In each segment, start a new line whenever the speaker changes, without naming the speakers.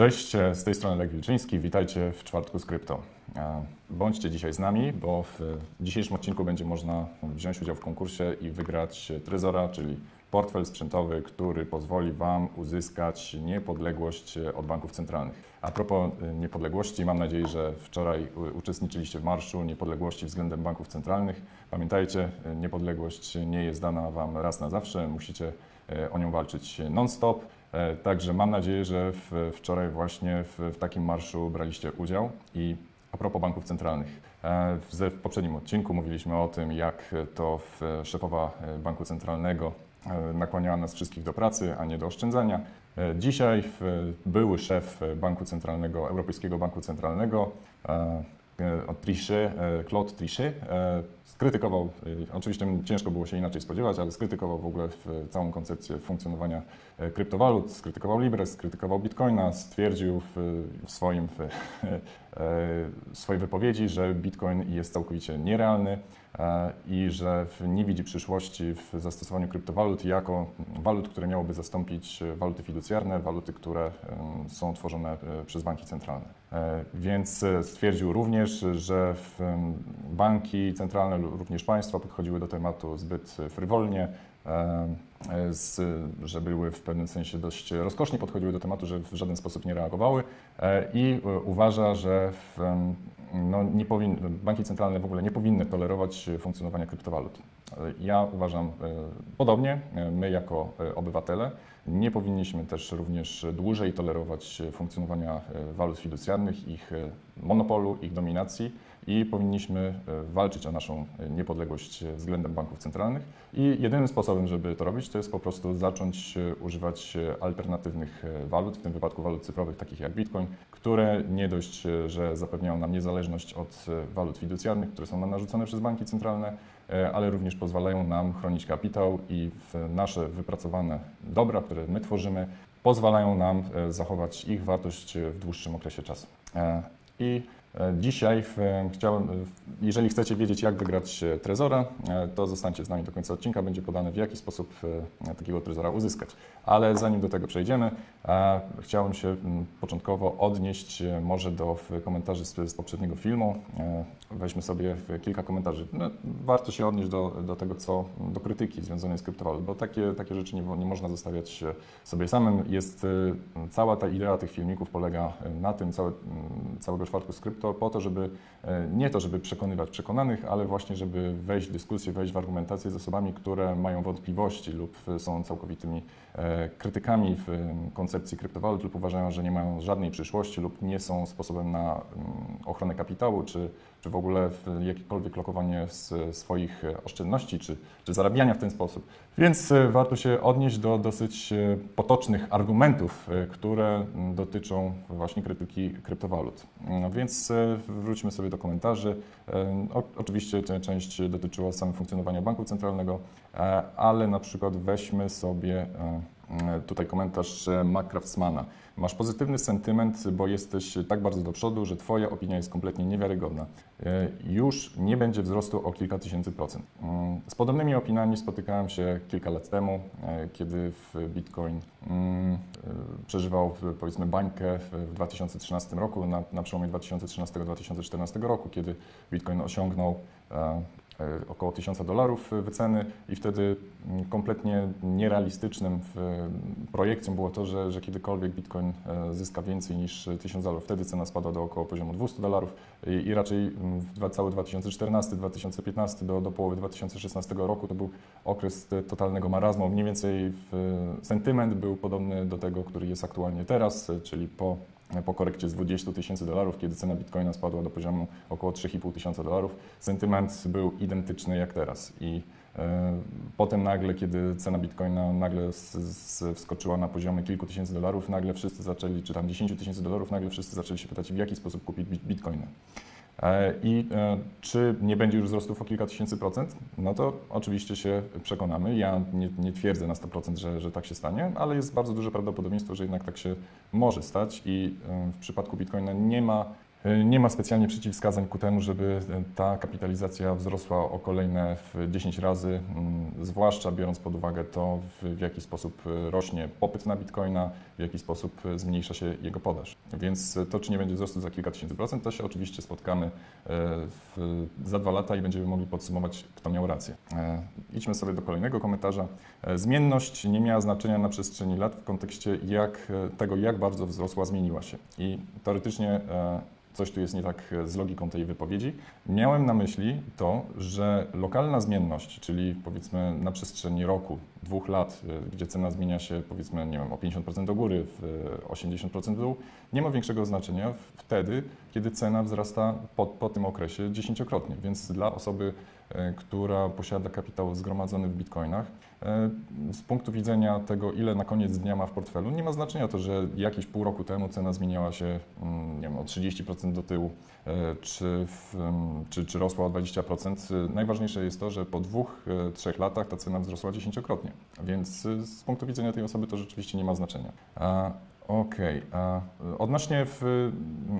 Cześć, z tej strony Lek Wilczyński. Witajcie w czwartku z krypto. E, Bądźcie dzisiaj z nami, bo w dzisiejszym odcinku będzie można wziąć udział w konkursie i wygrać Trezora, czyli portfel sprzętowy, który pozwoli Wam uzyskać niepodległość od banków centralnych. A propos e, niepodległości, mam nadzieję, że wczoraj uczestniczyliście w Marszu Niepodległości względem banków centralnych. Pamiętajcie, e, niepodległość nie jest dana Wam raz na zawsze, musicie o nią walczyć non-stop. E, Także mam nadzieję, że w, wczoraj właśnie w, w takim marszu braliście udział. I a propos banków centralnych. E, W, w poprzednim odcinku mówiliśmy o tym, jak to szefowa e, banku centralnego nakłaniała nas wszystkich do pracy, a nie do oszczędzania. Dzisiaj były szef Banku Centralnego, Europejskiego Banku Centralnego, Trichet, Claude Trichet, skrytykował, oczywiście ciężko było się inaczej spodziewać, ale skrytykował w ogóle całą koncepcję funkcjonowania kryptowalut, skrytykował Libre, skrytykował Bitcoina, stwierdził w, w swoim, w, w swojej wypowiedzi, że Bitcoin jest całkowicie nierealny e, i że nie widzi przyszłości w zastosowaniu kryptowalut jako walut, które miałyby zastąpić e, waluty fiducjarne, waluty, które są tworzone e, przez banki centralne. E, Więc e, stwierdził również, że banki centralne, również państwa podchodziły do tematu zbyt frywolnie, e, e, z, że były w pewnym sensie dość rozkosznie podchodziły do tematu, że w żaden sposób nie reagowały e, i e, uważa, że w, no, powin, banki centralne w ogóle nie powinny tolerować e, funkcjonowania kryptowalut. Ja uważam e, podobnie, e, my jako e, obywatele nie powinniśmy też również dłużej tolerować funkcjonowania walut fiducjarnych, ich monopolu, ich dominacji i powinniśmy walczyć o naszą niepodległość względem banków centralnych. I jedynym sposobem, żeby to robić, to jest po prostu zacząć używać alternatywnych walut, w tym wypadku walut cyfrowych, takich jak Bitcoin, które nie dość, że zapewniają nam niezależność od walut fiducjarnych, które są nam narzucone przez banki centralne, ale również pozwalają nam chronić kapitał i nasze wypracowane dobra, które my tworzymy, pozwalają nam e, zachować ich wartość e, w dłuższym okresie czasu. E, I e, dzisiaj w, chciałem, e, jeżeli chcecie wiedzieć, jak wygrać e, Trezora, e, to zostańcie z nami do końca odcinka. Będzie podane, w jaki sposób e, takiego Trezora uzyskać. Ale zanim do tego przejdziemy, e, chciałem się początkowo odnieść e, może do komentarzy z, z poprzedniego filmu. E, Weźmy sobie kilka komentarzy. No, warto się odnieść do, do tego, co do krytyki związanej z kryptowalut, bo takie, takie rzeczy nie, nie można zostawiać e, sobie samym. Jest e, cała ta idea tych filmików polega e, na tym, całe, całego czwartku z po to, żeby e, nie to, żeby przekonywać przekonanych, ale właśnie, żeby wejść w dyskusję, wejść w argumentację z osobami, które mają wątpliwości lub są całkowitymi e, krytykami w koncepcji kryptowalut lub uważają, że nie mają żadnej przyszłości lub nie są sposobem na ochronę kapitału, czy, czy w ogóle w jakiekolwiek lokowanie swoich oszczędności, czy, czy zarabiania w ten sposób. Więc e, warto się odnieść do dosyć e, potocznych argumentów, e, które mm, dotyczą właśnie krytyki kryptowalut. No Więc wróćmy sobie do komentarzy. Oczywiście część dotyczyła samego funkcjonowania banku centralnego, ale na przykład weźmy sobie tutaj komentarz e, Macraftsmana. Masz pozytywny sentyment, bo jesteś tak bardzo do przodu, że Twoja opinia jest kompletnie niewiarygodna. E, Już nie będzie wzrostu o kilka tysięcy procent. Mm, Z podobnymi opiniami spotykałem się kilka lat temu, e, kiedy w Bitcoin mm, e, przeżywał e, powiedzmy bańkę w w 2013 roku, na, na przełomie 2013-2014 roku, kiedy Bitcoin osiągnął e, e, około 1000 dolarów wyceny i wtedy mm, kompletnie nierealistycznym w, projekcją było to, że, że kiedykolwiek Bitcoin e, zyska więcej niż 1000 dolarów. Wtedy cena spadła do około poziomu 200 dolarów i, i raczej mm, w cały 2014-2015 do, do połowy 2016 roku to był okres e, totalnego marazmu. Mniej więcej sentyment był podobny do tego, który jest aktualnie teraz, e, czyli po po korekcie z 20 tysięcy dolarów, kiedy cena bitcoina spadła do poziomu około 3,5 tysiąca dolarów, sentyment był identyczny jak teraz. I e, potem nagle, kiedy cena bitcoina nagle wskoczyła na poziomy kilku tysięcy dolarów, nagle wszyscy zaczęli, czy tam 10 tysięcy dolarów, nagle wszyscy zaczęli się pytać, w jaki sposób kupić bit- bitcoina. E, I e, czy nie będzie już wzrostów o kilka tysięcy procent? No to oczywiście się przekonamy. Ja nie, nie twierdzę na 100%, że, że tak się stanie, ale jest bardzo duże prawdopodobieństwo, że jednak tak się może stać i e, w przypadku Bitcoina nie ma Nie ma specjalnie przeciwwskazań ku temu, żeby y, ta kapitalizacja wzrosła o kolejne w 10 razy, mm, zwłaszcza biorąc pod uwagę to, w, jaki sposób y, rośnie popyt na bitcoina, w jaki sposób zmniejsza się jego podaż. Więc to, czy nie będzie wzrostu za kilka tysięcy procent, to się oczywiście spotkamy w, za dwa lata i będziemy mogli podsumować, kto miał rację. E, Idźmy sobie do kolejnego komentarza. E, Zmienność nie miała znaczenia na przestrzeni lat w kontekście jak, e, tego, jak bardzo wzrosła, zmieniła się. I teoretycznie e, coś tu jest nie tak z logiką tej wypowiedzi. Miałem na myśli to, że lokalna zmienność, czyli powiedzmy na przestrzeni roku, dwóch lat, y, gdzie cena zmienia się powiedzmy nie wiem, o 50% do góry, w y, 80% w dół, nie ma większego znaczenia wtedy, kiedy cena wzrasta po, po tym okresie dziesięciokrotnie. Więc dla osoby, y, która posiada kapitał zgromadzony w bitcoinach, y, z punktu widzenia tego, ile na koniec dnia ma w portfelu, nie ma znaczenia to, że jakieś pół roku temu cena zmieniała się mm, nie wiem, o 30% do tyłu, y, czy, w, ym, czy, czy rosła o 20%. Y, Najważniejsze jest to, że po dwóch, y, trzech latach ta cena wzrosła dziesięciokrotnie. Więc z punktu widzenia tej osoby to rzeczywiście nie ma znaczenia. Okej. a Odnośnie, w,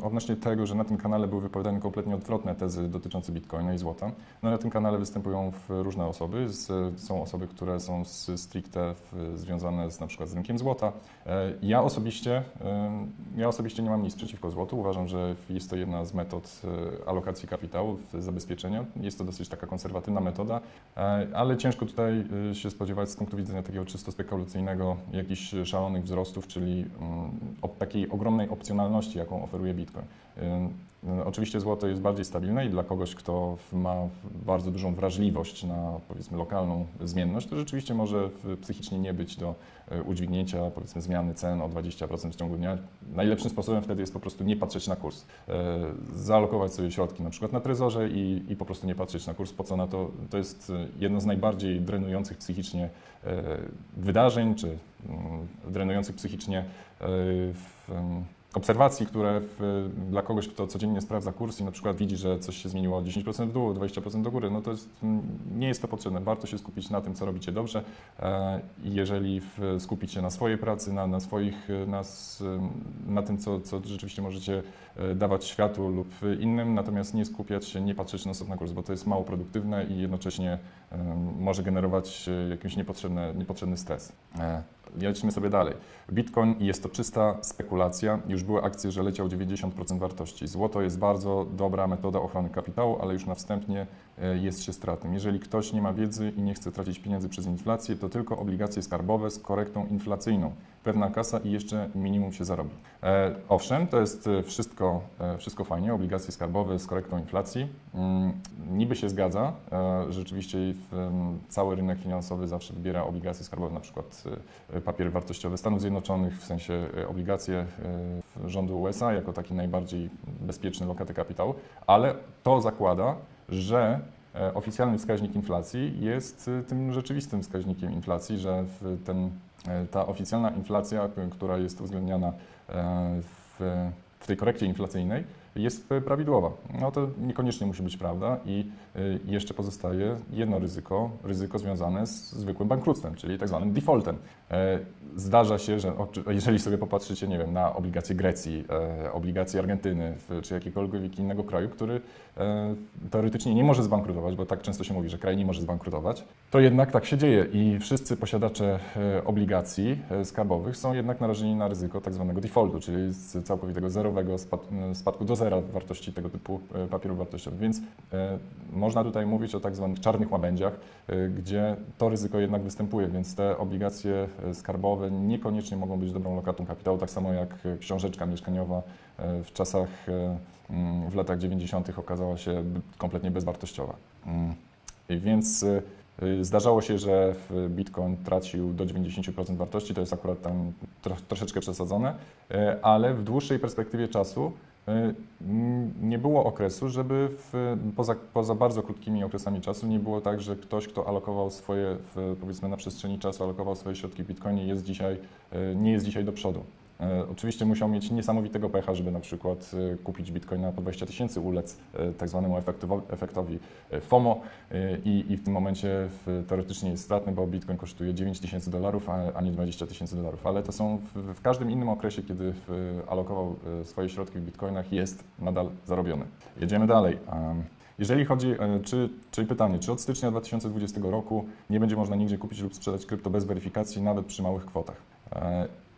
odnośnie tego, że na tym kanale były wypowiadane kompletnie odwrotne tezy dotyczące bitcoina i złota, no na tym kanale występują różne osoby. Z, są osoby, które są stricte w, związane z na przykład z rynkiem złota. E, Ja osobiście, e, ja osobiście nie mam nic przeciwko złotu. Uważam, że jest to jedna z metod e, alokacji kapitału, zabezpieczenia. Jest to dosyć taka konserwatywna metoda, e, ale ciężko tutaj się spodziewać z punktu widzenia takiego czysto spekulacyjnego jakichś szalonych wzrostów, czyli mm, takiej ogromnej opcjonalności, jaką oferuje Bitcoin. Y, Oczywiście złoto jest bardziej stabilne i dla kogoś, kto ma bardzo dużą wrażliwość na powiedzmy lokalną zmienność, to rzeczywiście może psychicznie nie być do y, udźwignięcia powiedzmy zmiany cen o 20% w ciągu dnia. Najlepszym sposobem wtedy jest po prostu nie patrzeć na kurs. Y, Zaalokować sobie środki na przykład na trezorze i, i po prostu nie patrzeć na kurs. Po co na to? To jest jedno z najbardziej drenujących psychicznie wydarzeń, czy mm, drenujących psychicznie w, obserwacji, które w, dla kogoś, kto codziennie sprawdza kurs i na przykład widzi, że coś się zmieniło o 10% w dół, o 20% do góry, no to jest, nie jest to potrzebne. Warto się skupić na tym, co robicie dobrze e, i jeżeli w, skupić się na swojej pracy, na, na swoich, e, na, s- na tym, co, co rzeczywiście możecie e, dawać światu lub innym, natomiast nie skupiać się, nie patrzeć na na kurs, bo to jest mało produktywne i jednocześnie może generować e, jakiś niepotrzebny, niepotrzebny stres. Lecimy sobie dalej. Bitcoin jest to czysta spekulacja. Już były akcje, że leciał 90% wartości. Złoto jest bardzo dobra metoda ochrony kapitału, ale już na wstępnie jest się stratnym. Jeżeli ktoś nie ma wiedzy i nie chce tracić pieniędzy przez inflację, to tylko obligacje skarbowe z korektą inflacyjną. Pewna kasa i jeszcze minimum się zarobi. E, owszem, to jest e, wszystko, e, wszystko fajnie, obligacje skarbowe z korektą inflacji. Mm, niby się zgadza. E, rzeczywiście cały rynek finansowy zawsze wybiera obligacje skarbowe, na przykład e, papiery wartościowe Stanów Zjednoczonych, w sensie e, obligacje e, rządu USA jako taki najbardziej bezpieczny lokaty kapitału, ale to zakłada, że e, oficjalny wskaźnik inflacji jest e, tym rzeczywistym wskaźnikiem inflacji, że ten, e, ta oficjalna inflacja, która jest uwzględniana w, w tej korekcie inflacyjnej, jest e, prawidłowa. No to niekoniecznie musi być prawda i y, jeszcze pozostaje jedno ryzyko, ryzyko związane z zwykłym bankructwem, czyli tak zwanym defaultem. E, Zdarza się, że jeżeli sobie popatrzycie, nie wiem, na obligacje Grecji, e, obligacje Argentyny czy jakiegokolwiek innego kraju, który e, teoretycznie nie może zbankrutować, bo tak często się mówi, że kraj nie może zbankrutować, to jednak tak się dzieje i wszyscy posiadacze e, obligacji e, skarbowych są jednak narażeni na ryzyko tak zwanego defaultu, czyli całkowitego zerowego spad, e, spadku do zera wartości tego typu e, papierów wartościowych. Więc e, można tutaj mówić o tak zwanych czarnych łabędziach, e, gdzie to ryzyko jednak występuje, więc te obligacje skarbowe niekoniecznie mogą być dobrą lokatą kapitału, tak samo jak książeczka mieszkaniowa w czasach, mm, w latach 90. okazała się kompletnie bezwartościowa. Mm. Więc zdarzało się, że Bitcoin tracił do 90% wartości, to jest akurat tam tro, troszeczkę przesadzone, ale w dłuższej perspektywie czasu nie było okresu, żeby w, poza, poza bardzo krótkimi okresami czasu nie było tak, że ktoś, kto alokował swoje, w, powiedzmy na przestrzeni czasu, alokował swoje środki w Bitcoinie, jest dzisiaj, e, nie jest dzisiaj do przodu. E, Oczywiście musiał mieć niesamowitego pecha, żeby na przykład e, kupić bitcoina po 20 tysięcy, ulec e, tak zwanemu efektowi FOMO i, i w tym momencie teoretycznie jest stratny, bo bitcoin kosztuje 9 tysięcy dolarów, a, nie 20 tysięcy dolarów. Ale to są w, w każdym innym okresie, kiedy alokował swoje środki w bitcoinach, jest nadal zarobiony. Jedziemy dalej. Jeżeli chodzi, czy, czyli pytanie, czy od stycznia 2020 roku nie będzie można nigdzie kupić lub sprzedać krypto bez weryfikacji, nawet przy małych kwotach?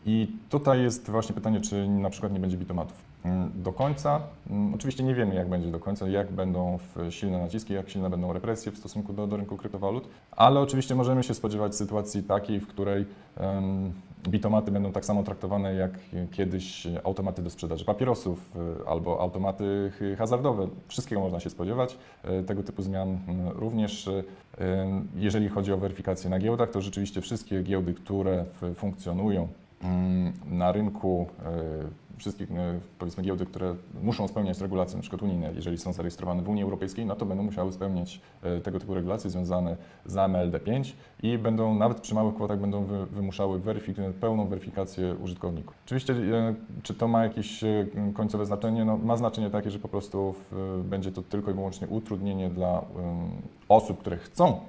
I tutaj jest właśnie pytanie, czy na przykład nie będzie bitomatów. Mm, Do końca, mm, oczywiście nie wiemy jak będzie do końca, jak będą silne naciski, jak silne będą represje w stosunku do, do rynku kryptowalut, ale oczywiście możemy się spodziewać sytuacji takiej, w której em, bitomaty będą tak samo traktowane jak kiedyś automaty do sprzedaży papierosów y, albo automaty hazardowe. Wszystkiego można się spodziewać. Y, Tego typu zmian mm, również. y, Jeżeli chodzi o weryfikację na giełdach, to rzeczywiście wszystkie giełdy, które funkcjonują na rynku, y, wszystkie y, powiedzmy giełdy, które muszą spełniać regulacje, przykład unijne, jeżeli są zarejestrowane w Unii Europejskiej, no to będą musiały spełniać y, tego typu regulacje związane z AMLD5 i będą nawet przy małych kwotach będą wy, wymuszały weryfik- pełną weryfikację użytkowników. Oczywiście, czy to ma jakieś końcowe znaczenie? No, ma znaczenie takie, że po prostu będzie to tylko i wyłącznie utrudnienie dla osób, które chcą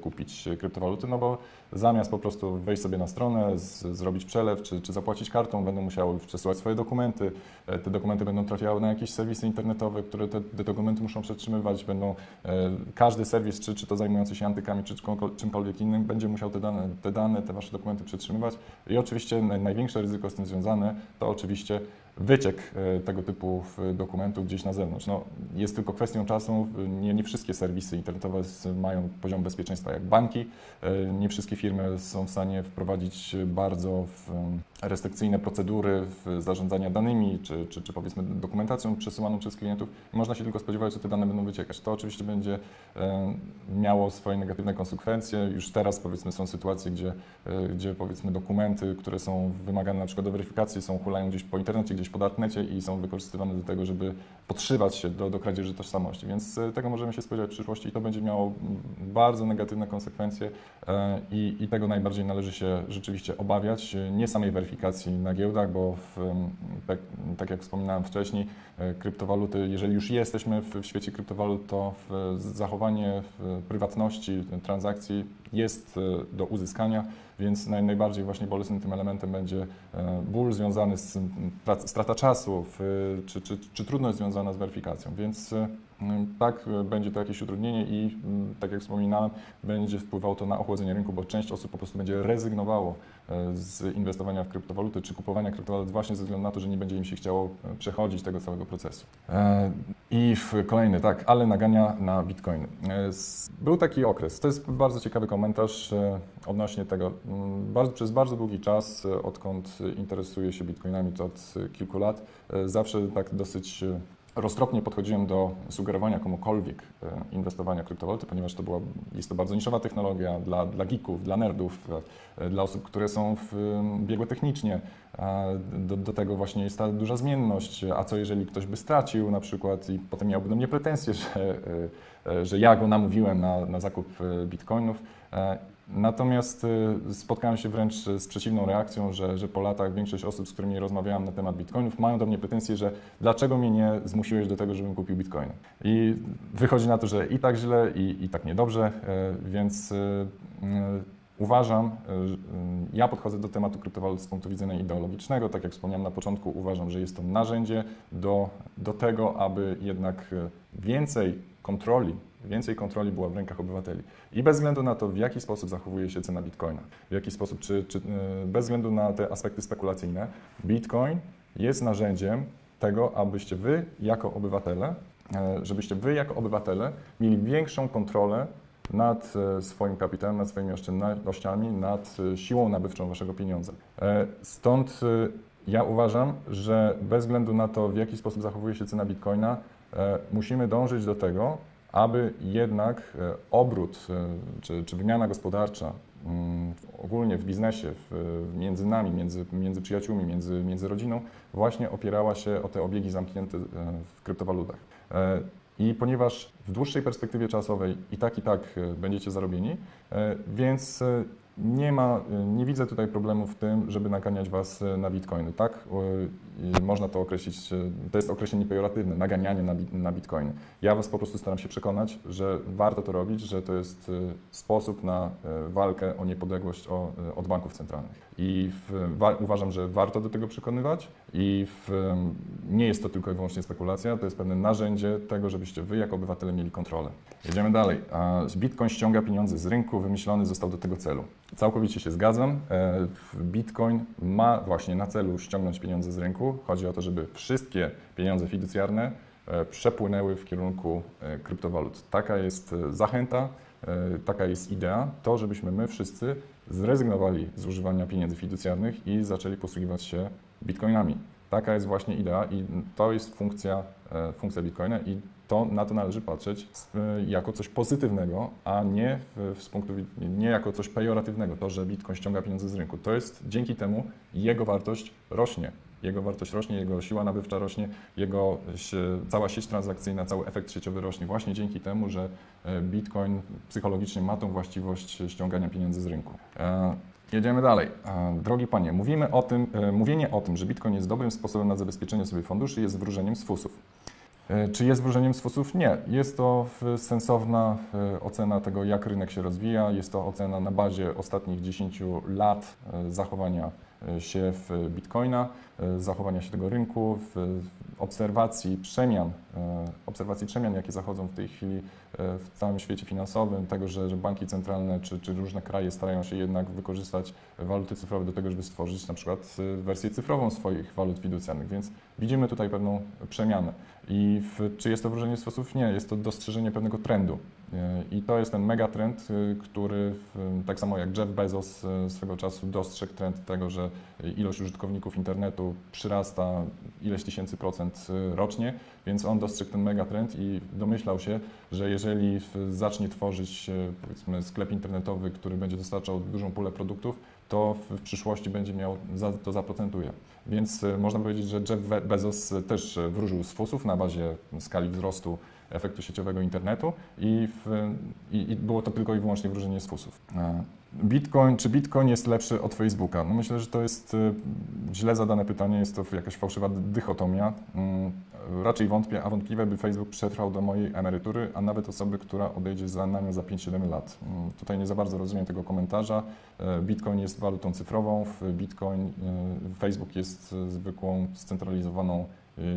kupić kryptowaluty, no bo zamiast po prostu wejść sobie na stronę, z, zrobić przelew czy, czy zapłacić kartą, będą musiały przesyłać swoje dokumenty. E, Te dokumenty będą trafiały na jakieś serwisy internetowe, które te, te dokumenty muszą przetrzymywać. Będą, e, każdy serwis, czy, czy to zajmujący się antykami, czy czymkolwiek- innym, będzie musiał te dane, te dane, te wasze dokumenty przetrzymywać. I oczywiście naj, największe ryzyko z tym związane to oczywiście wyciek e, tego typu dokumentów gdzieś na zewnątrz. No, jest tylko kwestią czasu. Nie, nie wszystkie serwisy internetowe mają poziom bezpieczeństwa jak banki. Nie wszystkie firmy są w stanie wprowadzić bardzo restrykcyjne procedury w zarządzania danymi, czy, czy, czy powiedzmy dokumentacją przesyłaną przez klientów. Można się tylko spodziewać, że te dane będą wyciekać. To oczywiście będzie miało swoje negatywne konsekwencje. Już teraz powiedzmy są sytuacje, gdzie, e, gdzie powiedzmy dokumenty, które są wymagane na przykład do weryfikacji, są hulają gdzieś po internecie, gdzieś po darknecie i są wykorzystywane do tego, żeby podszywać się do, do kradzieży tożsamości. Więc e, tego możemy się spodziewać w przyszłości i to będzie miało bardzo negatywne konsekwencje e, i, tego najbardziej należy się rzeczywiście obawiać. E, Nie samej weryfikacji na giełdach, bo w, tak, jak wspominałem wcześniej, e, kryptowaluty, jeżeli już jesteśmy w, w świecie kryptowalut, to zachowanie prywatności transakcji jest e, do uzyskania, więc naj, najbardziej właśnie bolesnym tym elementem będzie e, ból związany z strata czasu czy, czy, czy trudność związana z weryfikacją, więc tak e, będzie to jakieś utrudnienie i m, tak jak wspominałem, będzie wpływało to na ochłodzenie rynku, bo część osób po prostu będzie rezygnowało e, z inwestowania w kryptowaluty czy kupowania kryptowalut właśnie ze względu na to, że nie będzie im się chciało e, przechodzić tego całego procesu. I w kolejny, tak, ale nagania na bitcoiny. S- Był taki okres, to jest bardzo ciekawy komentarz odnośnie tego. Mm, przez bardzo długi czas, odkąd interesuję się bitcoinami, to od kilku lat, zawsze tak dosyć roztropnie podchodziłem do sugerowania komukolwiek e, inwestowania w kryptowaluty, ponieważ to była, jest to bardzo niszowa technologia dla, dla geeków, dla nerdów, e, dla osób, które są w e, biegłe technicznie. Do, do tego właśnie jest ta duża zmienność. A co jeżeli ktoś by stracił na przykład i potem miałby do mnie pretensje, że, że ja go namówiłem na, na zakup bitcoinów. Natomiast e, spotkałem się wręcz z przeciwną reakcją, że, że po latach większość osób, z którymi rozmawiałem na temat bitcoinów, mają do mnie pretensje, że dlaczego mnie nie zmusiłeś do tego, żebym kupił bitcoiny. I wychodzi na to, że i tak źle, i, i tak niedobrze, e, więc e, e, uważam, ja podchodzę do tematu kryptowalut z punktu widzenia ideologicznego. Tak jak wspomniałem na początku, uważam, że jest to narzędzie do, do tego, aby jednak więcej kontroli, więcej kontroli była w rękach obywateli. I bez względu na to, w jaki sposób zachowuje się cena bitcoina, w jaki sposób, czy, czy e, bez względu na te aspekty spekulacyjne, bitcoin jest narzędziem tego, abyście wy jako obywatele, e, żebyście wy jako obywatele mieli większą kontrolę nad e, swoim kapitałem, nad swoimi oszczędnościami, nad siłą nabywczą waszego pieniądza. Stąd ja uważam, że bez względu na to, w jaki sposób zachowuje się cena bitcoina, musimy dążyć do tego, aby jednak e, obrót e, czy, czy wymiana gospodarcza mm, ogólnie w biznesie, w, między nami, między, między przyjaciółmi, między, między rodziną, właśnie opierała się o te obiegi zamknięte e, w kryptowalutach. I ponieważ w dłuższej perspektywie czasowej i tak, i tak będziecie zarobieni, więc nie ma, nie widzę tutaj problemu w tym, żeby naganiać Was na bitcoiny, tak? I można to określić, to jest określenie pejoratywne, naganianie na, na bitcoiny. Ja Was po prostu staram się przekonać, że warto to robić, że to jest sposób na walkę o niepodległość od banków centralnych. I w, wa, uważam, że warto do tego przekonywać i w, nie jest to tylko i wyłącznie spekulacja, to jest pewne narzędzie tego, żebyście Wy jako obywatele mieli kontrolę. Jedziemy dalej. Bitcoin ściąga pieniądze z rynku, wymyślony został do tego celu. Całkowicie się zgadzam. E, Bitcoin ma właśnie na celu ściągnąć pieniądze z rynku. Chodzi o to, żeby wszystkie pieniądze fiducjarne e, przepłynęły w kierunku e, kryptowalut. Taka jest zachęta, taka jest idea, to żebyśmy my wszyscy zrezygnowali z używania pieniędzy fiducjarnych i zaczęli posługiwać się bitcoinami. Taka jest właśnie idea i to jest funkcja, funkcja bitcoina i to na to należy patrzeć jako coś pozytywnego, a nie w, z punktu nie jako coś pejoratywnego, to, że Bitcoin ściąga pieniądze z rynku. To jest dzięki temu jego wartość rośnie. Jego wartość rośnie, jego siła nabywcza rośnie, jego cała sieć transakcyjna, cały efekt sieciowy rośnie właśnie dzięki temu, że e, Bitcoin psychologicznie ma tą właściwość ściągania pieniędzy z rynku. E, jedziemy dalej. E, drogi panie, mówimy o tym, mówienie o tym, że Bitcoin jest dobrym sposobem na zabezpieczenie sobie funduszy jest wróżeniem z fusów. Czy jest wróżeniem z fusów? Nie. Jest to sensowna ocena tego, jak rynek się rozwija. Jest to ocena na bazie ostatnich 10 lat zachowania się w Bitcoina, zachowania się tego rynku, w obserwacji przemian, obserwacji przemian, jakie zachodzą w tej chwili w całym świecie finansowym, tego, że, że banki centralne czy, czy, różne kraje starają się jednak wykorzystać waluty cyfrowe do tego, żeby stworzyć na przykład wersję cyfrową swoich walut fiducjarnych, więc widzimy tutaj pewną przemianę. I w, czy jest to wróżenie z fosów? Nie, jest to dostrzeżenie pewnego trendu. E, I to jest ten megatrend, e, który tak samo jak Jeff Bezos e, swego czasu dostrzegł trend tego, że ilość użytkowników internetu przyrasta ileś tysięcy procent rocznie, więc on dostrzegł ten megatrend i domyślał się, że jeżeli zacznie tworzyć powiedzmy sklep internetowy, który będzie dostarczał dużą pulę produktów, to w przyszłości będzie miał, to zaprocentuje. Więc można powiedzieć, że Jeff Bezos też wróżył z fusów na bazie skali wzrostu efektu sieciowego internetu i, w, i, i było to tylko i wyłącznie wróżenie z fusów. E, Bitcoin, czy Bitcoin jest lepszy od Facebooka? No myślę, że to jest e, źle zadane pytanie, jest to jakaś fałszywa dychotomia. Mm, raczej wątpię, a wątpliwe by Facebook przetrwał do mojej emerytury, a nawet osoby, która odejdzie za nami za 5-7 lat. Mm, tutaj nie za bardzo rozumiem tego komentarza. E, Bitcoin jest walutą cyfrową, Bitcoin, Facebook jest zwykłą, scentralizowaną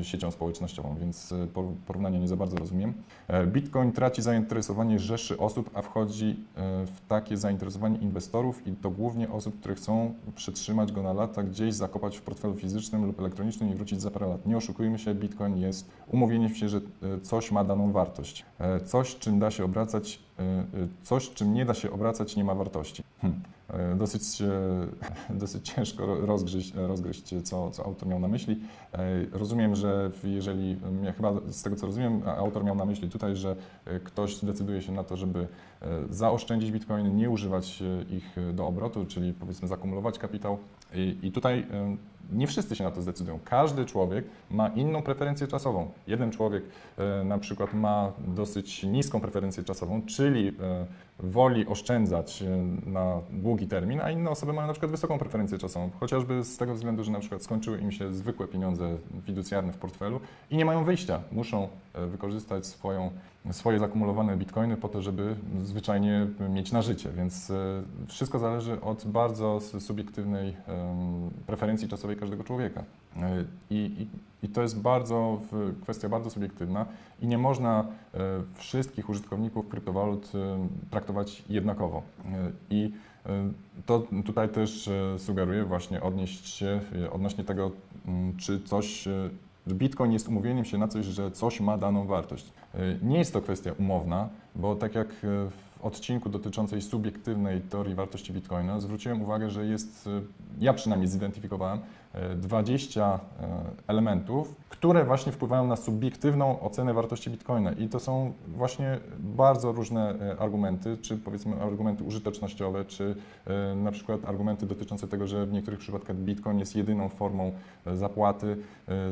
siecią społecznościową, więc y, porównania nie za bardzo rozumiem. E, Bitcoin traci zainteresowanie rzeszy osób, a wchodzi y, w takie zainteresowanie inwestorów i to głównie osób, które chcą przytrzymać go na lata, gdzieś zakopać w portfelu fizycznym lub elektronicznym i wrócić za parę lat. Nie oszukujmy się, Bitcoin jest umówieniem się, że coś ma daną wartość. E, coś, czym da się obracać, coś, czym nie da się obracać, nie ma wartości. Hm. E, dosyć, dosyć ciężko rozgryźć, rozgryźć co, co autor miał na myśli. E, rozumiem, że jeżeli, ja chyba z tego co rozumiem, autor miał na myśli tutaj, że e, ktoś decyduje się na to, żeby zaoszczędzić bitcoiny, nie używać ich do obrotu, czyli powiedzmy zakumulować kapitał. I, i tutaj nie wszyscy się na to zdecydują. Każdy człowiek ma inną preferencję czasową. Jeden człowiek na przykład ma dosyć niską preferencję czasową, czyli woli oszczędzać e, na długi termin, a inne osoby mają na przykład wysoką preferencję czasową, chociażby z tego względu, że na przykład skończyły im się zwykłe pieniądze fiducjarne w portfelu i nie mają wyjścia. Muszą e, wykorzystać swoją, swoje zakumulowane bitcoiny po to, żeby zwyczajnie mieć na życie, więc e, wszystko zależy od bardzo subiektywnej preferencji czasowej każdego człowieka. I, i, I, to jest bardzo, kwestia bardzo subiektywna i nie można wszystkich użytkowników kryptowalut traktować jednakowo. I e, to tutaj też e, sugeruję właśnie odnieść się e, odnośnie tego, czy coś, Bitcoin jest umówieniem się na coś, że coś ma daną wartość. Nie jest to kwestia umowna, bo tak jak w odcinku dotyczącej subiektywnej teorii wartości Bitcoina zwróciłem uwagę, że jest, ja przynajmniej zidentyfikowałem, 20 elementów, które właśnie wpływają na subiektywną ocenę wartości bitcoina. I to są właśnie bardzo różne e, argumenty, czy powiedzmy argumenty użytecznościowe, czy e, na przykład argumenty dotyczące tego, że w niektórych przypadkach bitcoin jest jedyną formą e, zapłaty.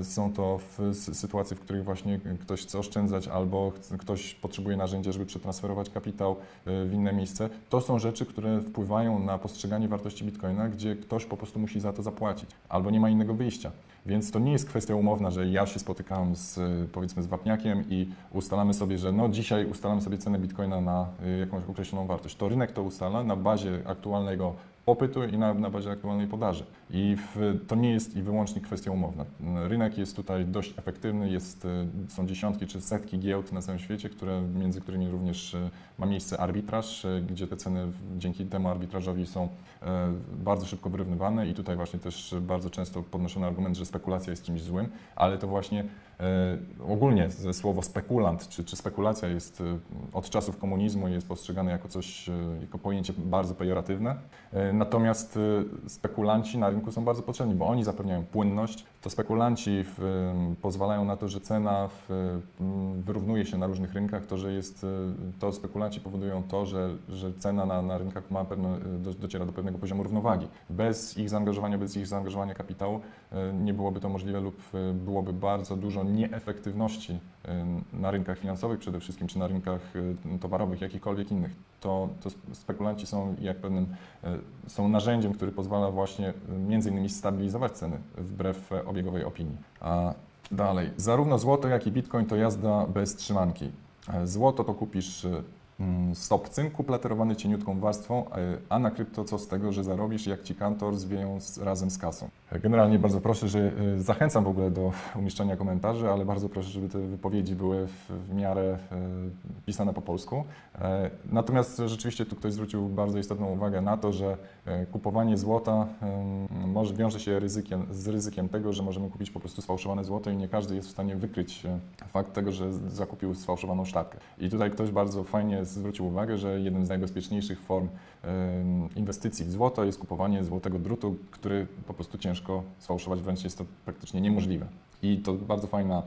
Są to sytuacje, w których właśnie ktoś chce oszczędzać albo ktoś potrzebuje narzędzia, żeby przetransferować kapitał. w inne miejsce. To są rzeczy, które wpływają na postrzeganie wartości bitcoina, gdzie ktoś po prostu musi za to zapłacić albo nie ma innego wyjścia. Więc to nie jest kwestia umowna, że ja się spotykam z, powiedzmy, z wapniakiem i ustalamy sobie, że no dzisiaj ustalamy sobie cenę bitcoina na jakąś określoną wartość. To rynek to ustala na bazie aktualnego popytu i na, na bazie aktualnej podaży. I w, to nie jest i wyłącznie kwestia umowna. Rynek jest tutaj dość efektywny, jest, e, są dziesiątki czy setki giełd na całym świecie, które, między którymi również e, ma miejsce arbitraż, e, gdzie te ceny dzięki temu arbitrażowi są bardzo szybko wyrównywane i tutaj właśnie też bardzo często podnoszony argument, że spekulacja jest czymś złym, ale to właśnie ogólnie słowo spekulant czy, czy spekulacja jest od czasów komunizmu jest postrzegane jako coś, jako pojęcie bardzo pejoratywne. Natomiast spekulanci na rynku są bardzo potrzebni, bo oni zapewniają płynność. To spekulanci w, pozwalają na to, że cena w, wyrównuje się na różnych rynkach, to, że jest, to spekulanci powodują to, że, że cena na, na rynkach ma pewne, do, dociera do pewnego poziomu równowagi. Bez ich zaangażowania, bez ich zaangażowania kapitału e, nie byłoby to możliwe lub e, byłoby bardzo dużo nieefektywności e, na rynkach finansowych przede wszystkim, czy na rynkach towarowych, jakichkolwiek innych. To, to spekulanci są jak pewnym, są narzędziem, który pozwala właśnie między innymi stabilizować ceny wbrew obiegowej opinii. A dalej, zarówno złoto, jak i bitcoin to jazda bez trzymanki. E, złoto to kupisz e, Mm, stop cynku platerowany cieniutką warstwą, e, a na krypto co z tego, że zarobisz, jak ci kantor zwieją razem z kasą. Generalnie bardzo proszę, że e, zachęcam w ogóle do umieszczania komentarzy, ale bardzo proszę, żeby te wypowiedzi były w, miarę e, pisane po polsku. Natomiast rzeczywiście tu ktoś zwrócił bardzo istotną uwagę na to, że kupowanie złota może wiąże się ryzykiem, z ryzykiem tego, że możemy kupić po prostu sfałszowane złoto i nie każdy jest w stanie wykryć fakt tego, że zakupił sfałszowaną sztabkę. I tutaj ktoś bardzo fajnie zwrócił uwagę, że jednym z najbezpieczniejszych form inwestycji w złoto jest kupowanie złotego drutu, który po prostu ciężko sfałszować, wręcz jest to praktycznie niemożliwe. I to bardzo fajna,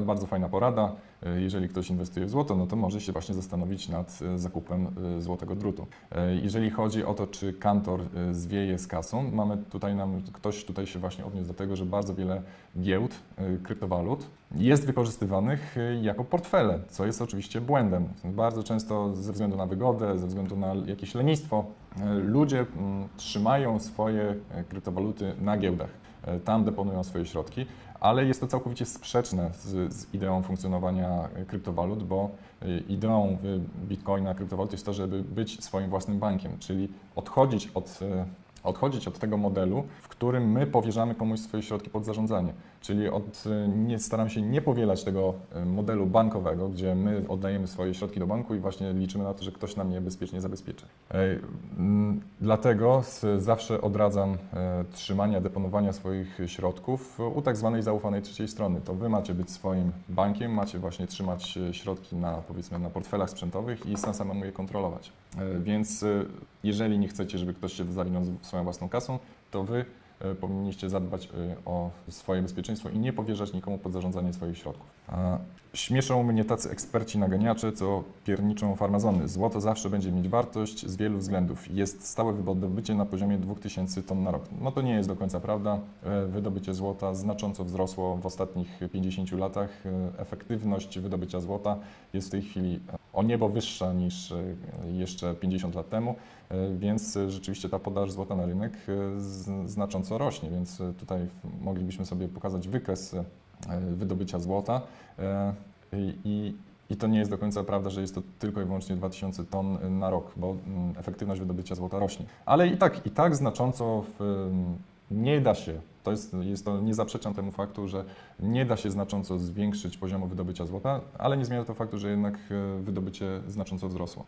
bardzo fajna porada. E, jeżeli ktoś inwestuje w złoto, no to może się właśnie zastanowić nad e, zakupem e, złotego drutu. Jeżeli chodzi o to, czy kantor zwieje z kasą, mamy tutaj nam, ktoś tutaj się właśnie odniósł do tego, że bardzo wiele giełd kryptowalut jest wykorzystywanych jako portfele, co jest oczywiście błędem. Bardzo często ze względu na wygodę, ze względu na jakieś lenistwo, ludzie mm, trzymają swoje kryptowaluty na giełdach. Tam deponują swoje środki, ale jest to całkowicie sprzeczne z, z, ideą funkcjonowania kryptowalut, bo y, ideą y, bitcoina, kryptowalut jest to, żeby być swoim własnym bankiem, czyli odchodzić od odchodzić od tego modelu, w którym my powierzamy komuś swoje środki pod zarządzanie. Czyli od, nie, staram się nie powielać tego e, modelu bankowego, gdzie my oddajemy swoje środki do banku i właśnie liczymy na to, że ktoś nam je bezpiecznie zabezpieczy. E, dlatego zawsze odradzam e, trzymania, deponowania swoich środków u tak zwanej zaufanej trzeciej strony. To Wy macie być swoim bankiem, macie właśnie trzymać środki na powiedzmy na portfelach sprzętowych i sam samemu je kontrolować. Więc jeżeli nie chcecie, żeby ktoś się zawinął swoją własną kasą, to Wy E, powinniście zadbać e, o swoje bezpieczeństwo i nie powierzać nikomu pod zarządzanie swoich środków. Śmieszą mnie tacy eksperci naganiacze, co pierniczą farmazony. Złoto zawsze będzie mieć wartość z wielu względów. Jest stałe wydobycie na poziomie 2000 ton na rok. No to nie jest do końca prawda. E, wydobycie złota znacząco wzrosło w ostatnich 50 latach. Efektywność wydobycia złota jest w tej chwili o niebo wyższa niż jeszcze 50 lat temu, więc rzeczywiście ta podaż złota na rynek znacząco rośnie, więc tutaj moglibyśmy sobie pokazać wykres E, wydobycia złota. E, I, i to nie jest do końca prawda, że jest to tylko i wyłącznie 2000 ton na rok, bo mm, efektywność wydobycia złota rośnie. Ale i tak, i tak znacząco w, nie da się, to jest, jest to, nie zaprzeczam temu faktu, że nie da się znacząco zwiększyć poziomu wydobycia złota, ale nie zmienia to faktu, że jednak e, wydobycie znacząco wzrosło.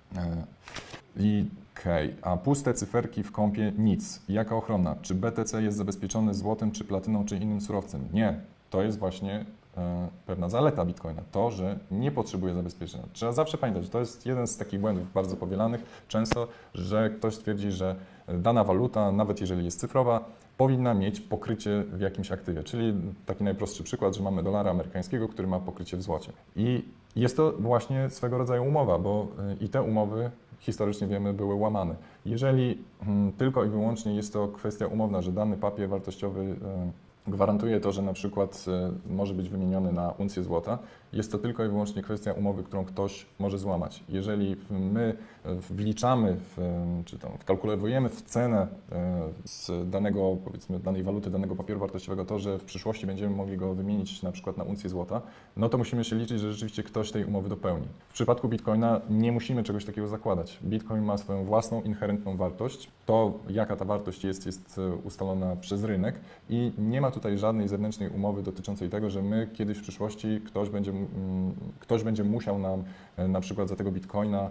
I okej, okay. a puste cyferki w kąpie nic. Jaka ochrona? Czy BTC jest zabezpieczony złotem, czy platyną, czy innym surowcem? Nie to jest właśnie e, pewna zaleta Bitcoina, to, że nie potrzebuje zabezpieczenia. Trzeba zawsze pamiętać, to jest jeden z takich błędów bardzo powielanych często, że ktoś twierdzi, że dana waluta, nawet jeżeli jest cyfrowa, powinna mieć pokrycie w jakimś aktywie. Czyli taki najprostszy przykład, że mamy dolara amerykańskiego, który ma pokrycie w złocie. I jest to właśnie swego rodzaju umowa, bo e, i te umowy historycznie wiemy były łamane. Jeżeli hmm, tylko i wyłącznie jest to kwestia umowna, że dany papier wartościowy e, gwarantuje to, że na przykład e, może być wymieniony na uncję złota jest to tylko i wyłącznie kwestia umowy, którą ktoś może złamać. Jeżeli my wliczamy, w, czy tam wkalkulujemy w cenę e, z danego, powiedzmy, danej waluty, danego papieru wartościowego to, że w przyszłości będziemy mogli go wymienić na przykład na uncję złota, no to musimy się liczyć, że rzeczywiście ktoś tej umowy dopełni. W przypadku Bitcoina nie musimy czegoś takiego zakładać. Bitcoin ma swoją własną inherentną wartość. To, jaka ta wartość jest, jest e, ustalona przez rynek i nie ma tutaj żadnej zewnętrznej umowy dotyczącej tego, że my kiedyś w przyszłości ktoś będzie, ktoś będzie musiał nam e, na przykład za tego Bitcoina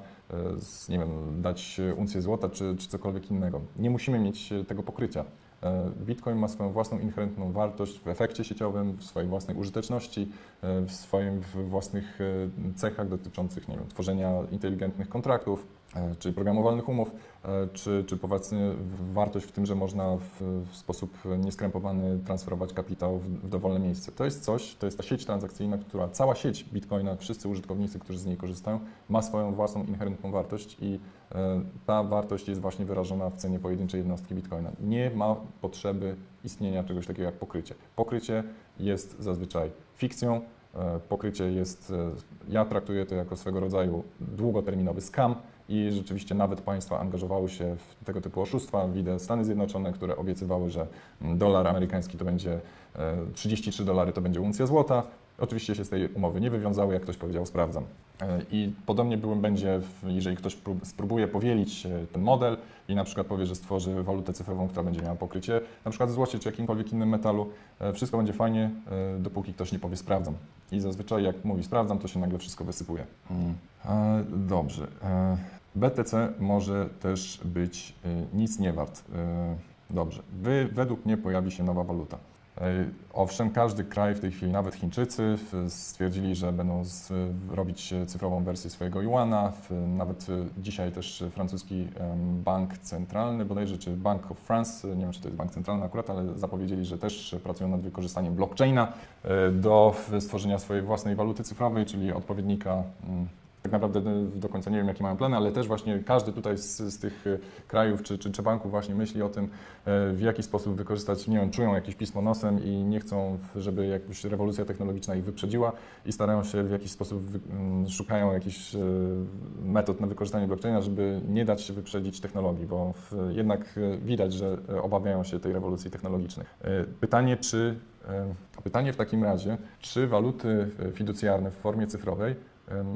nie wiem, dać uncję złota czy, czy cokolwiek innego. Nie musimy mieć tego pokrycia. E, Bitcoin ma swoją własną inherentną wartość w efekcie sieciowym, w swojej własnej użyteczności, e, w swoich własnych e, cechach dotyczących nie wiem, tworzenia inteligentnych kontraktów, czy programowalnych umów, czy, czy powiedzmy wartość w tym, że można w, w sposób nieskrępowany transferować kapitał w, w, dowolne miejsce. To jest coś, to jest ta sieć transakcyjna, która, cała sieć Bitcoina, wszyscy użytkownicy, którzy z niej korzystają, ma swoją własną inherentną wartość i ta wartość jest właśnie wyrażona w cenie pojedynczej jednostki Bitcoina. Nie ma potrzeby istnienia czegoś takiego jak pokrycie. Pokrycie jest zazwyczaj fikcją, pokrycie jest, ja traktuję to jako swego rodzaju długoterminowy scam, i rzeczywiście nawet państwa angażowały się w tego typu oszustwa. Widzę Stany Zjednoczone, które obiecywały, że dolar amerykański to będzie 33 e, dolary, to będzie uncja złota. Oczywiście się z tej umowy nie wywiązały, jak ktoś powiedział, sprawdzam. E, I podobnie byłem, będzie, jeżeli ktoś spróbuje powielić e, ten model i na przykład powie, że stworzy walutę cyfrową, która będzie miała pokrycie, na przykład złocie czy jakimkolwiek innym metalu, wszystko będzie fajnie, dopóki ktoś nie powie sprawdzam. I zazwyczaj jak mówi sprawdzam, to się nagle wszystko wysypuje. Mm. Dobrze. BTC może też być nic nie wart. Dobrze. Wy, według mnie pojawi się nowa waluta. Y, owszem, każdy kraj w tej chwili, nawet Chińczycy, stwierdzili, że będą robić cyfrową wersję swojego yuana. Nawet dzisiaj też francuski bank centralny, bodajże, czy Bank of France, nie wiem, czy to jest bank centralny akurat, ale zapowiedzieli, że też pracują nad wykorzystaniem blockchaina do stworzenia swojej własnej waluty cyfrowej, czyli odpowiednika mm, tak naprawdę do końca nie wiem, jakie mają plany, ale też właśnie każdy tutaj z, z tych e, krajów czy, czy, czy, banków właśnie myśli o tym, e, w jaki sposób wykorzystać, nie wiem, czują jakieś pismo nosem i nie chcą, żeby jakaś rewolucja technologiczna ich wyprzedziła i starają się w jakiś sposób, szukają jakichś e, metod na wykorzystanie blockchaina, żeby nie dać się wyprzedzić technologii, bo jednak widać, że obawiają się tej rewolucji technologicznej. Pytanie, czy Pytanie w takim razie, czy waluty fiducjarne w formie cyfrowej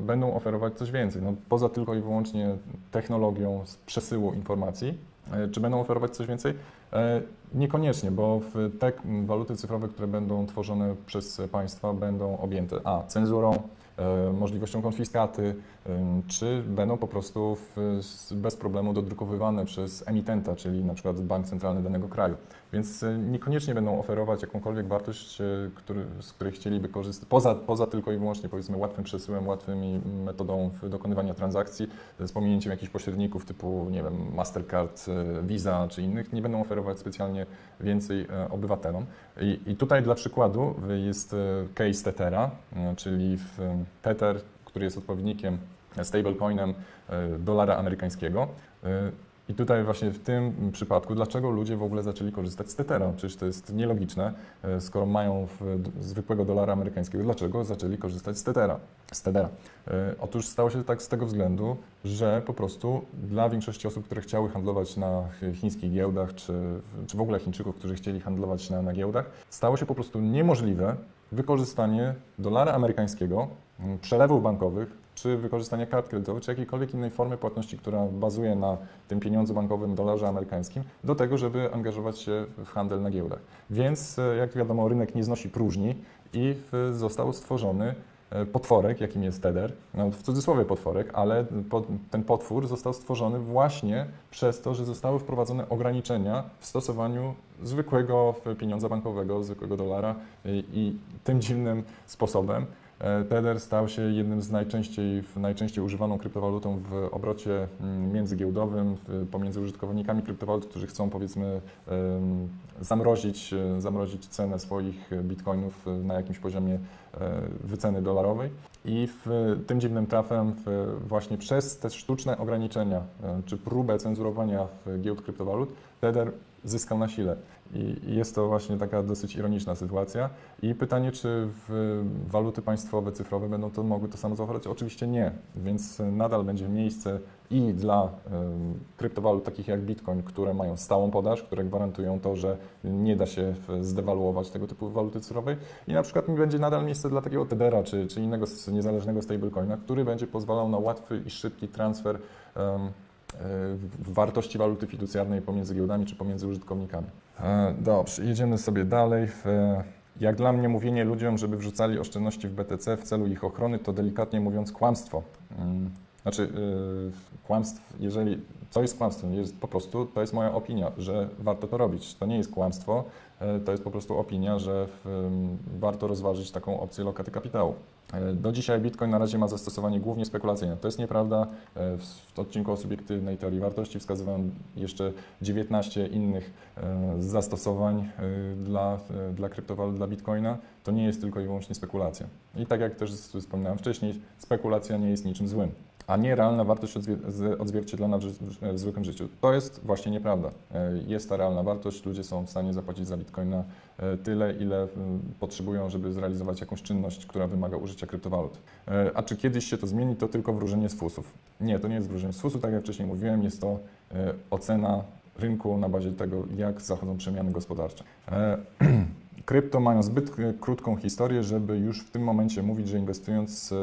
będą oferować coś więcej. No, poza tylko i wyłącznie technologią przesyłu informacji, e, czy będą oferować coś więcej? E, niekoniecznie, bo te waluty cyfrowe, które będą tworzone przez państwa, będą objęte a cenzurą, e, możliwością konfiskaty, czy będą po prostu w, bez problemu dodrukowywane przez emitenta, czyli na przykład bank centralny danego kraju. Więc e, niekoniecznie będą oferować jakąkolwiek wartość, e, który, z której chcieliby korzystać, poza, poza tylko i wyłącznie powiedzmy łatwym przesyłem, łatwymi metodą dokonywania transakcji, z pominięciem jakichś pośredników typu, nie wiem, Mastercard, Visa czy innych, nie będą oferować specjalnie więcej obywatelom. I, i tutaj dla przykładu jest case Tethera, czyli Tether, który jest odpowiednikiem stablecoinem dolara amerykańskiego. I tutaj właśnie w tym przypadku, dlaczego ludzie w ogóle zaczęli korzystać z Tethera? Przecież to jest nielogiczne, e, skoro mają zwykłego dolara amerykańskiego, dlaczego zaczęli korzystać z Tethera? Z Tethera. E, otóż stało się tak z tego względu, że po prostu dla większości osób, które chciały handlować na chińskich giełdach, czy, czy w ogóle Chińczyków, którzy chcieli handlować na, na giełdach, stało się po prostu niemożliwe wykorzystanie dolara amerykańskiego, przelewów bankowych czy wykorzystanie kart kredytowych, czy jakiejkolwiek innej formy płatności, która bazuje na tym pieniądzu bankowym, dolarze amerykańskim, do tego, żeby angażować się w handel na giełdach. Więc, e, jak wiadomo, rynek nie znosi próżni i został stworzony e, potworek, jakim jest Tether, no w cudzysłowie potworek, ale ten potwór został stworzony właśnie przez to, że zostały wprowadzone ograniczenia w stosowaniu zwykłego pieniądza bankowego, zwykłego dolara i, tym dziwnym sposobem E, Tether stał się jednym z najczęściej, najczęściej używaną kryptowalutą w obrocie mm, międzygiełdowym pomiędzy użytkownikami kryptowalut, którzy chcą powiedzmy zamrozić, e, zamrozić cenę swoich bitcoinów na jakimś poziomie e, wyceny dolarowej. I w tym dziwnym trafem właśnie przez te sztuczne ograniczenia czy próbę cenzurowania giełd kryptowalut Tether zyskał na sile. I jest to właśnie taka dosyć ironiczna sytuacja. I pytanie, czy waluty państwowe, cyfrowe będą to mogły to samo zaoferować? Oczywiście nie, więc nadal będzie miejsce i dla kryptowalut takich jak Bitcoin, które mają stałą podaż, które gwarantują to, że nie da się zdewaluować tego typu waluty cyfrowej i na przykład będzie nadal miejsce dla takiego Tedera czy, czy innego niezależnego stablecoina, który będzie pozwalał na łatwy i szybki transfer wartości waluty fiducjarnej pomiędzy giełdami czy pomiędzy użytkownikami. E, dobrze, jedziemy sobie dalej. Jak dla mnie mówienie ludziom, żeby wrzucali oszczędności w BTC w celu ich ochrony, to delikatnie mówiąc kłamstwo. Znaczy, yy, kłamstw, jeżeli co jest kłamstwem, jest po prostu, to jest moja opinia, że warto to robić. To nie jest kłamstwo, yy, to jest po prostu opinia, że w, yy, warto rozważyć taką opcję lokaty kapitału. E, do dzisiaj Bitcoin na razie ma zastosowanie głównie spekulacyjne. To jest nieprawda. E, w odcinku o subiektywnej teorii wartości wskazywałem jeszcze 19 innych e, zastosowań dla, dla kryptowalut, dla Bitcoina. To nie jest tylko i wyłącznie spekulacja. I tak jak też wspominałem wcześniej, spekulacja nie jest niczym złym a nie realna wartość odzwierciedlona w zwykłym życiu. To jest właśnie nieprawda. Jest ta realna wartość, ludzie są w stanie zapłacić za bitcoina E, tyle, ile e, potrzebują, żeby zrealizować jakąś czynność, która wymaga użycia kryptowalut. E, a czy kiedyś się to zmieni, to tylko wróżenie z fusów. Nie, to nie jest wróżenie z fusów, tak jak wcześniej mówiłem, jest to ocena rynku na bazie tego, jak zachodzą przemiany gospodarcze. Krypto mają zbyt krótką historię, żeby już w tym momencie mówić, że inwestując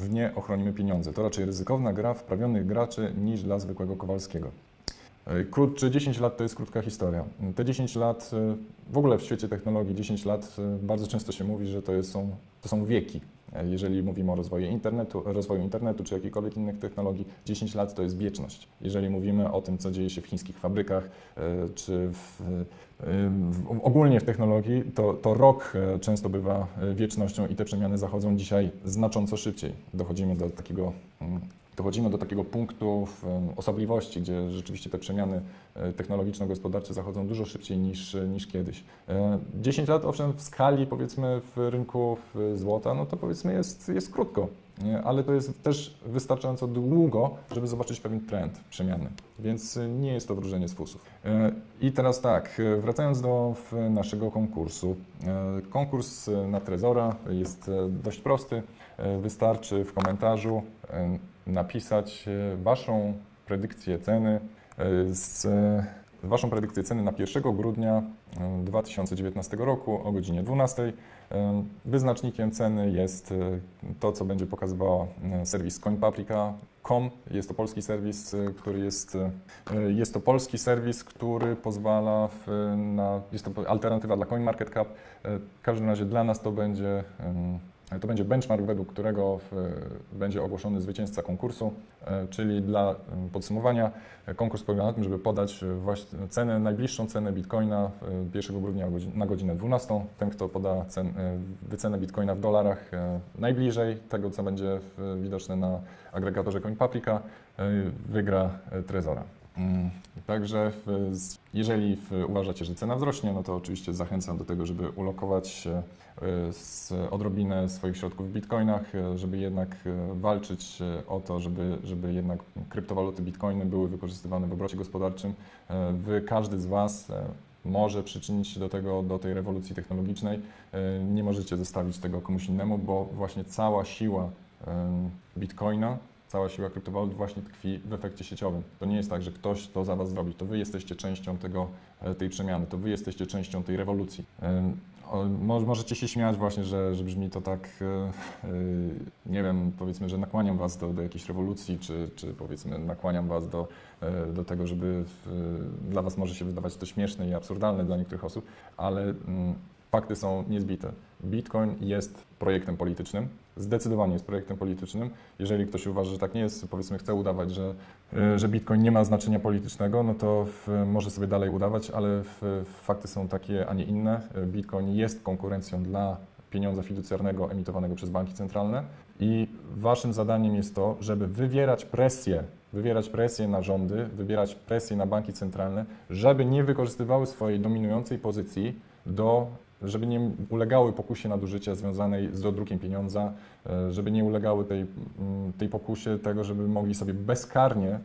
w nie ochronimy pieniądze. To raczej ryzykowna gra wprawionych graczy niż dla zwykłego Kowalskiego. Krótszy 10 lat to jest krótka historia. Te 10 lat, y, w ogóle w świecie technologii 10 lat y, bardzo często się mówi, że to, jest, są, to są wieki. Jeżeli mówimy o rozwoju internetu, rozwoju internetu czy jakichkolwiek innych technologii, 10 lat to jest wieczność. Jeżeli mówimy o tym, co dzieje się w chińskich fabrykach y, czy w, w, ogólnie w technologii, to, to rok często bywa wiecznością i te przemiany zachodzą dzisiaj znacząco szybciej. Dochodzimy do takiego mm, dochodzimy do takiego punktu osobliwości, gdzie rzeczywiście te przemiany e, technologiczno-gospodarcze zachodzą dużo szybciej niż, niż kiedyś. 10 e, lat, owszem, w skali powiedzmy w rynku złota, no to powiedzmy jest, jest krótko, ale to jest też wystarczająco długo, żeby zobaczyć pewien trend przemiany, więc nie jest to wróżenie z fusów. E, I teraz tak, wracając do naszego konkursu. Konkurs na Trezora jest dość prosty. Wystarczy w komentarzu napisać e, Waszą predykcję ceny e, z Waszą predykcję ceny na 1 grudnia 2019 e, roku o godzinie 12. Wyznacznikiem ceny jest to, co będzie pokazywała serwis coinpaprika.com. Jest to polski serwis, który jest, jest to polski serwis, który pozwala w, na, jest to alternatywa dla CoinMarketCap. W każdym razie dla nas to będzie to będzie benchmark, według którego w, będzie ogłoszony zwycięzca konkursu, e, czyli dla podsumowania konkurs polega na tym, żeby podać właśnie cenę, najbliższą cenę bitcoina 1 grudnia na godzinę 12. Ten, kto poda cen, e, wycenę bitcoina w dolarach e, najbliżej tego, co będzie widoczne na agregatorze CoinPaprika, wygra Trezora. Mm, także jeżeli uważacie, że cena wzrośnie, no to oczywiście zachęcam do tego, żeby ulokować e, z odrobinę swoich środków w bitcoinach, e, żeby jednak e, walczyć o to, żeby, żeby jednak kryptowaluty bitcoiny były wykorzystywane w obrocie gospodarczym. Wy, każdy z Was może przyczynić się do tego, do tej rewolucji technologicznej. Nie możecie zostawić tego komuś innemu, bo właśnie cała siła bitcoina cała siła kryptowalut właśnie tkwi w efekcie sieciowym. To nie jest tak, że ktoś to za Was zrobi. To Wy jesteście częścią tego, e, tej przemiany, to Wy jesteście częścią tej rewolucji. Możecie się śmiać właśnie, że, że brzmi to tak, e, e, nie wiem, powiedzmy, że nakłaniam Was do, do jakiejś rewolucji, czy, czy powiedzmy nakłaniam Was do, do tego, żeby w, dla Was może się wydawać to śmieszne i absurdalne dla niektórych osób, ale mm, fakty są niezbite. Bitcoin jest projektem politycznym, zdecydowanie jest projektem politycznym. Jeżeli ktoś uważa, że tak nie jest, powiedzmy chce udawać, że, e, że Bitcoin nie ma znaczenia politycznego, no to w, może sobie dalej udawać, ale w, fakty są takie, a nie inne. Bitcoin jest konkurencją dla pieniądza fiducjarnego emitowanego przez banki centralne i waszym zadaniem jest to, żeby wywierać presję, wywierać presję na rządy, wywierać presję na banki centralne, żeby nie wykorzystywały swojej dominującej pozycji do żeby nie ulegały pokusie nadużycia związanej z dodrukiem pieniądza, e, żeby nie ulegały tej, mm, tej pokusie tego, żeby mogli sobie bezkarnie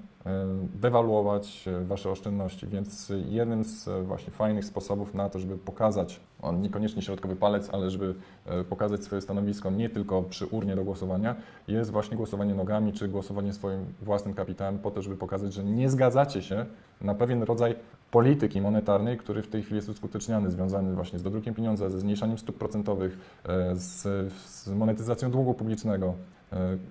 dewaluować e, wasze oszczędności. Więc jednym z e, właśnie fajnych sposobów na to, żeby pokazać, on niekoniecznie środkowy palec, ale żeby e, pokazać swoje stanowisko nie tylko przy urnie do głosowania, jest właśnie głosowanie nogami, czy głosowanie swoim własnym kapitałem po to, żeby pokazać, że nie zgadzacie się na pewien rodzaj polityki monetarnej, który w tej chwili jest uskuteczniany, związany właśnie z dodrukiem pieniądza, ze zmniejszaniem stóp procentowych, e, z, z monetyzacją długu publicznego, e,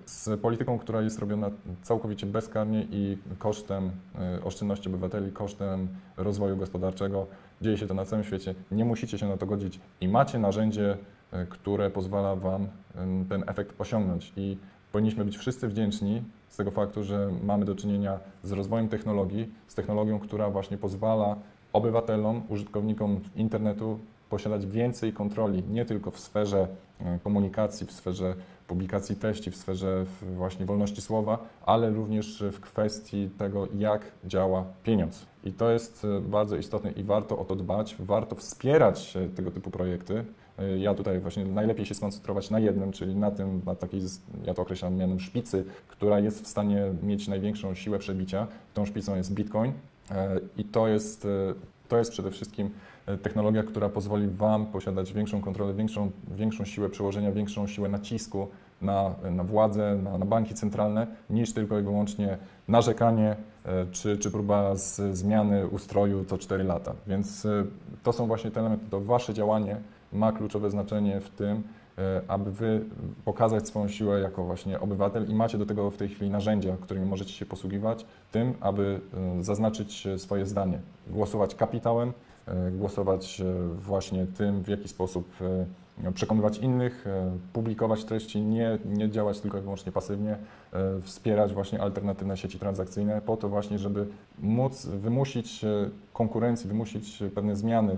z polityką, która jest robiona całkowicie bezkarnie i kosztem e, oszczędności obywateli, kosztem rozwoju gospodarczego. Dzieje się to na całym świecie. Nie musicie się na to godzić i macie narzędzie, e, które pozwala Wam ten efekt osiągnąć. I powinniśmy być wszyscy wdzięczni z tego faktu, że mamy do czynienia z rozwojem technologii, z technologią, która właśnie pozwala obywatelom, użytkownikom internetu posiadać więcej kontroli, nie tylko w sferze e, komunikacji, w sferze publikacji treści, w sferze właśnie wolności słowa, ale również w kwestii tego, jak działa pieniądz. I to jest e, bardzo istotne i warto o to dbać, warto wspierać e, tego typu projekty. Ja tutaj właśnie najlepiej się skoncentrować na jednym, czyli na tym, na takiej, ja to określam mianem szpicy, która jest w stanie mieć największą siłę przebicia. Tą szpicą jest Bitcoin i to jest, to jest przede wszystkim technologia, która pozwoli Wam posiadać większą kontrolę, większą, większą siłę przełożenia, większą siłę nacisku na, na władzę, na, na banki centralne, niż tylko i wyłącznie narzekanie e, czy, czy próba z, zmiany ustroju co 4 lata. Więc e, to są właśnie te elementy, to Wasze działanie ma kluczowe znaczenie w tym, e, aby Wy pokazać swoją siłę jako właśnie obywatel i macie do tego w tej chwili narzędzia, którymi możecie się posługiwać, tym, aby e, zaznaczyć e, swoje zdanie, głosować kapitałem, e, głosować e, właśnie tym, w jaki sposób e, przekonywać innych, e, publikować treści, nie, nie działać tylko i wyłącznie pasywnie, e, wspierać właśnie alternatywne sieci transakcyjne po to właśnie, żeby móc wymusić e, konkurencję, wymusić e, pewne zmiany,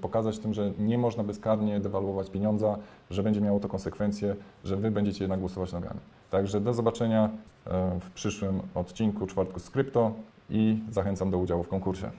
pokazać tym, że nie można bezkarnie dewaluować pieniądza, że będzie miało to konsekwencje, że Wy będziecie jednak głosować nogami. Także do zobaczenia e, w przyszłym odcinku czwartku z krypto i zachęcam do udziału w konkursie.